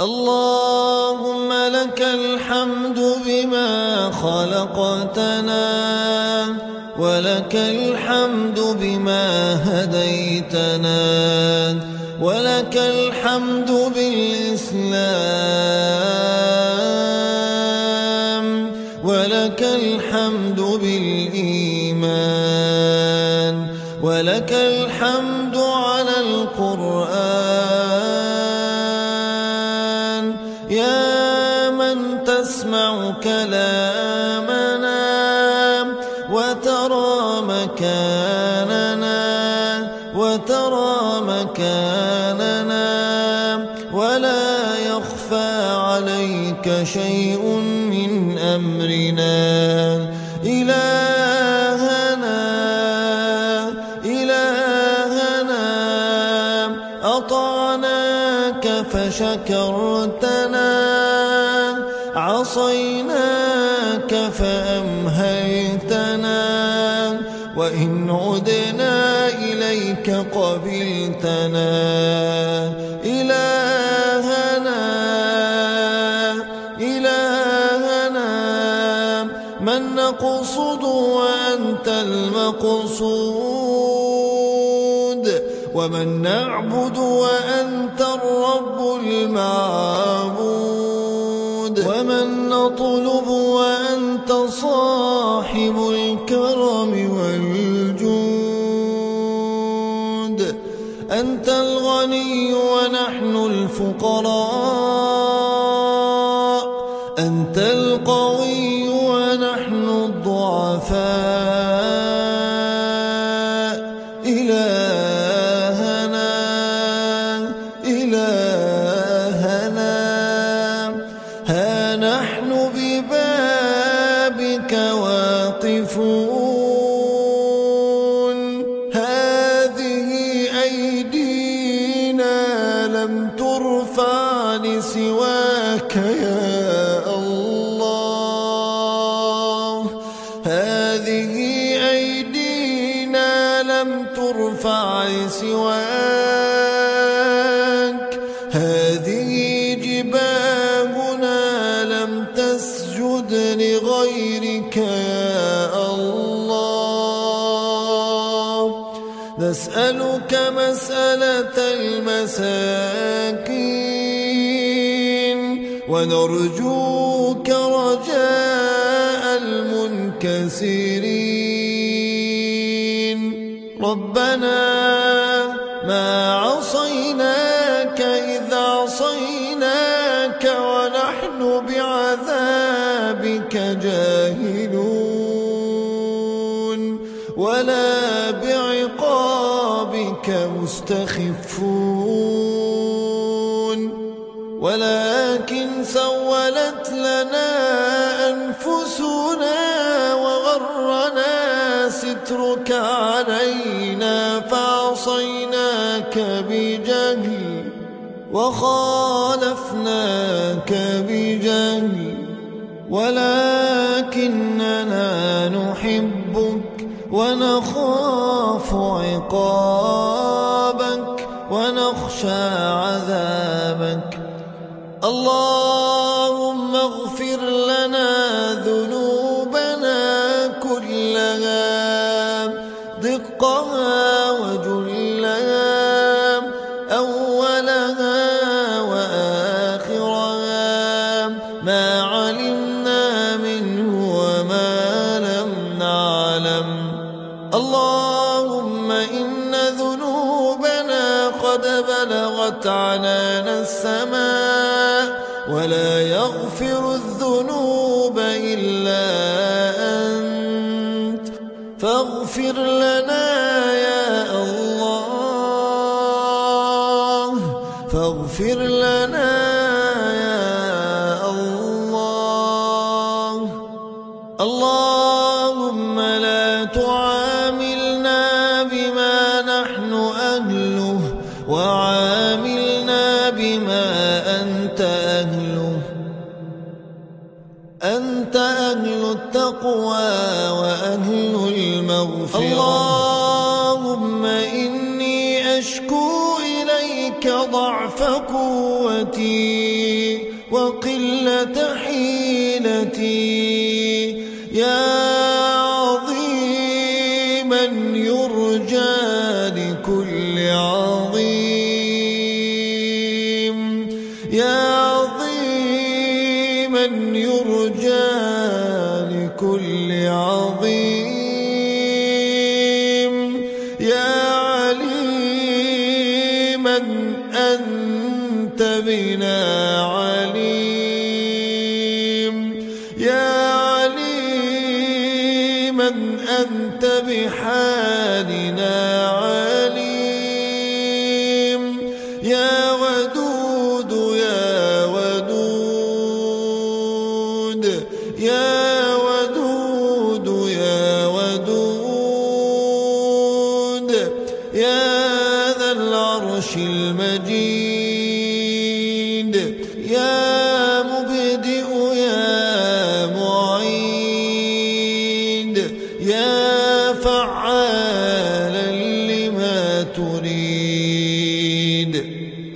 اللهم لك الحمد بما خلقتنا ولك الحمد بما هديتنا ولك الحمد بالإسلام ولك الحمد بالإيمان ولك الحمد عليك شيء من أمرنا. إلهنا إلهنا أطعناك فشكرتنا عصيناك فأمهلتنا وإن عدنا إليك قبلتنا. إلهنا نقصد وأنت المقصود ومن نعبد وأنت الرب المعبود ومن نطلب وأنت صاحب الكرم والجود أنت الغني ونحن الفقراء إلهنا إلهنا. ها نحن ببابك واقفون. هذه أيدينا لم ترفع لسواك يا الله. هذه ترفع لسواك هذه جباهنا لم تسجد لغيرك يا الله. نسألك مسألة المساكين ونرجوك رجاء المنكسرين ربنا ما عصيناك إذا عصيناك ونحن بعذابك جاهلون ولا بعقابك مستخفون ولكن وخالفناك بجهل ولكننا نحبك ونخاف عقابك ونخشى عذابك. اللهم اغفر لنا ذنوبنا كلها دقها السماء ولا يغفر الذنوب إلا أنت. فاغفر لنا يا الله. فاغفر لنا يا الله. اللهم لا تعاملنا أنت أهله أنت أهل التقوى وأهل المغفرة. اللهم إني أشكو إليك ضعف قوتي وقلة حيلتي. يا يا عليما أنت بنا عليم. يا عليما أنت بحالنا عليم. يا ودود يا ودود يا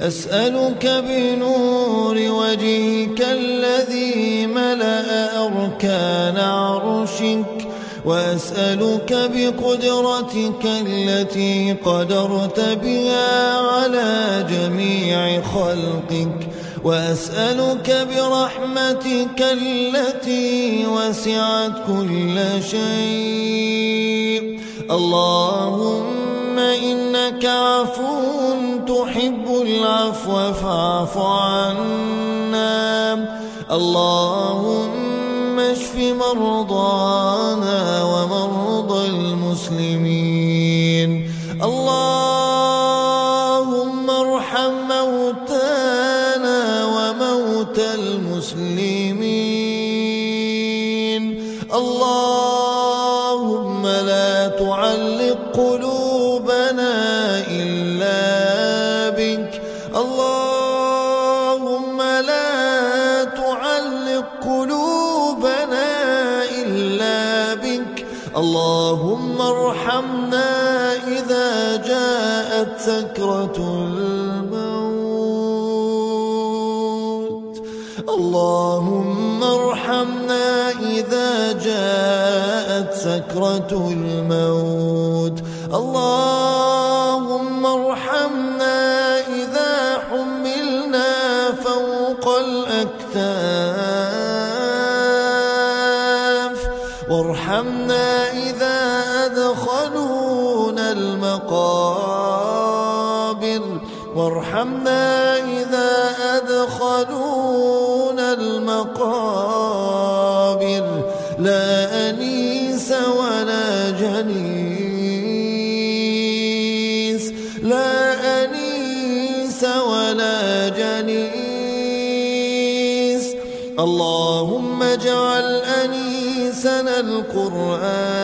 أسألك بنور وجهك الذي ملأ أركان عرشك وأسألك بقدرتك التي قدرت بها على جميع خلقك وأسألك برحمتك التي وسعت كل شيء. اللهم إنك عفو تحب العفو فاعف عنا. اللهم اشف مرضانا ومرضى المسلمين. اللهم ارحم موتانا وموتى المسلمين. اللهم لا تعلق قلوبنا اللهم ارحمنا إذا جاءت سكرة الموت. اللهم ارحمنا إذا جاءت سكرة الموت. اللهم ارحمنا إذا حملنا فوق الأكتاف. وارحمنا إذا أدخلونا المقابر. وارحمنا إذا أدخلونا المقابر. لا أنيس ولا جنيس. لا أنيس ولا جنيس. اللهم اجعل القرآن.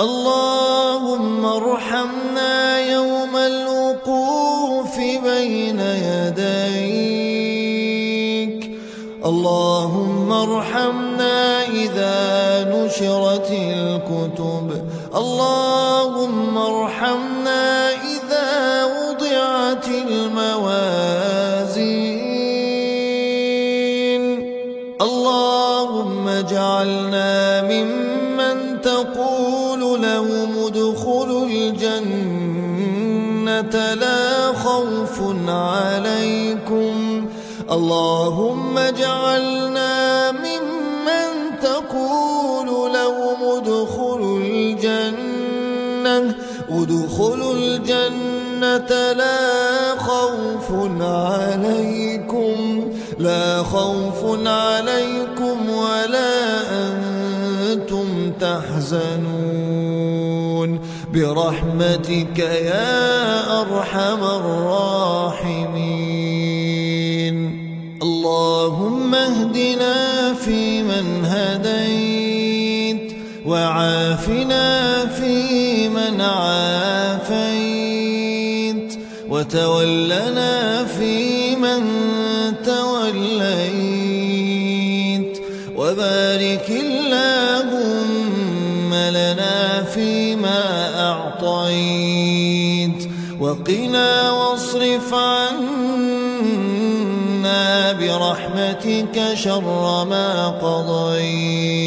اللهم ارحمنا يوم الوقوف بين يديك. اللهم ارحمنا إذا نشرت الكتب. اللهم لا خوف عليكم. اللهم اجعلنا ممن تقول لهم ادخلوا الجنة. ادخلوا الجنة لا خوف عليكم. لا خوف عليكم ولا أنتم تحزنون. برحمتك يا أرحم الراحمين. اللهم اهدنا فيمن هديت وعافنا فيمن عافيت وتولنا فيمن وقنا واصرف عنا برحمتك شر ما قضيت.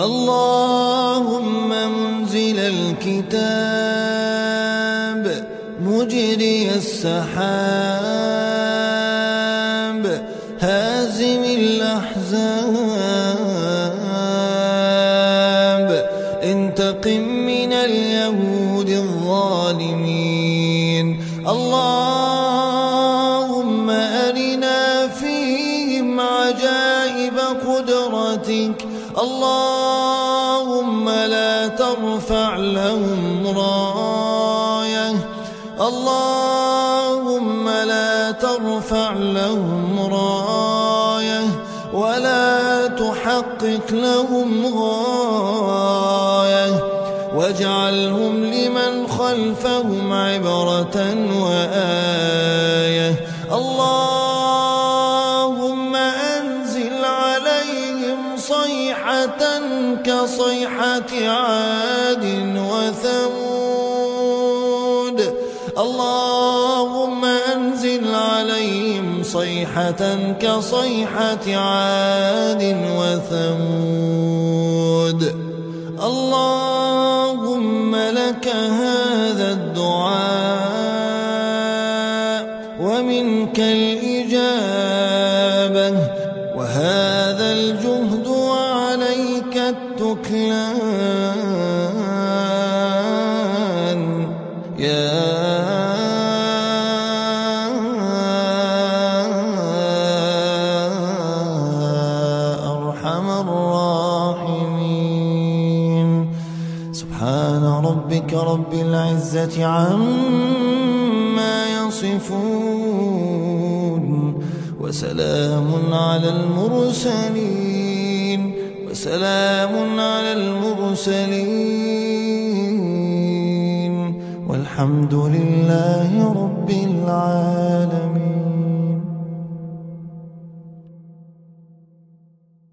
اللهم منزل الكتاب مجري السحاب. من اليهود الظالمين. اللهم أرنا فيهم عجائب قدرتك. اللهم لا ترفع لهم راية. اللهم لا ترفع لهم راية. ولا تحقق لهم غاية. واجعلهم لمن خلفهم عبرة وآية اللهم أنزل عليهم صيحة كصيحة عاد وثمود اللهم أنزل عليهم صيحة كصيحة عاد وثمود اللهم لك هذا الدعاء ومنك الإجابة وهذا الجهد عما يصفون وسلام على المرسلين وسلام على المرسلين والحمد لله رب العالمين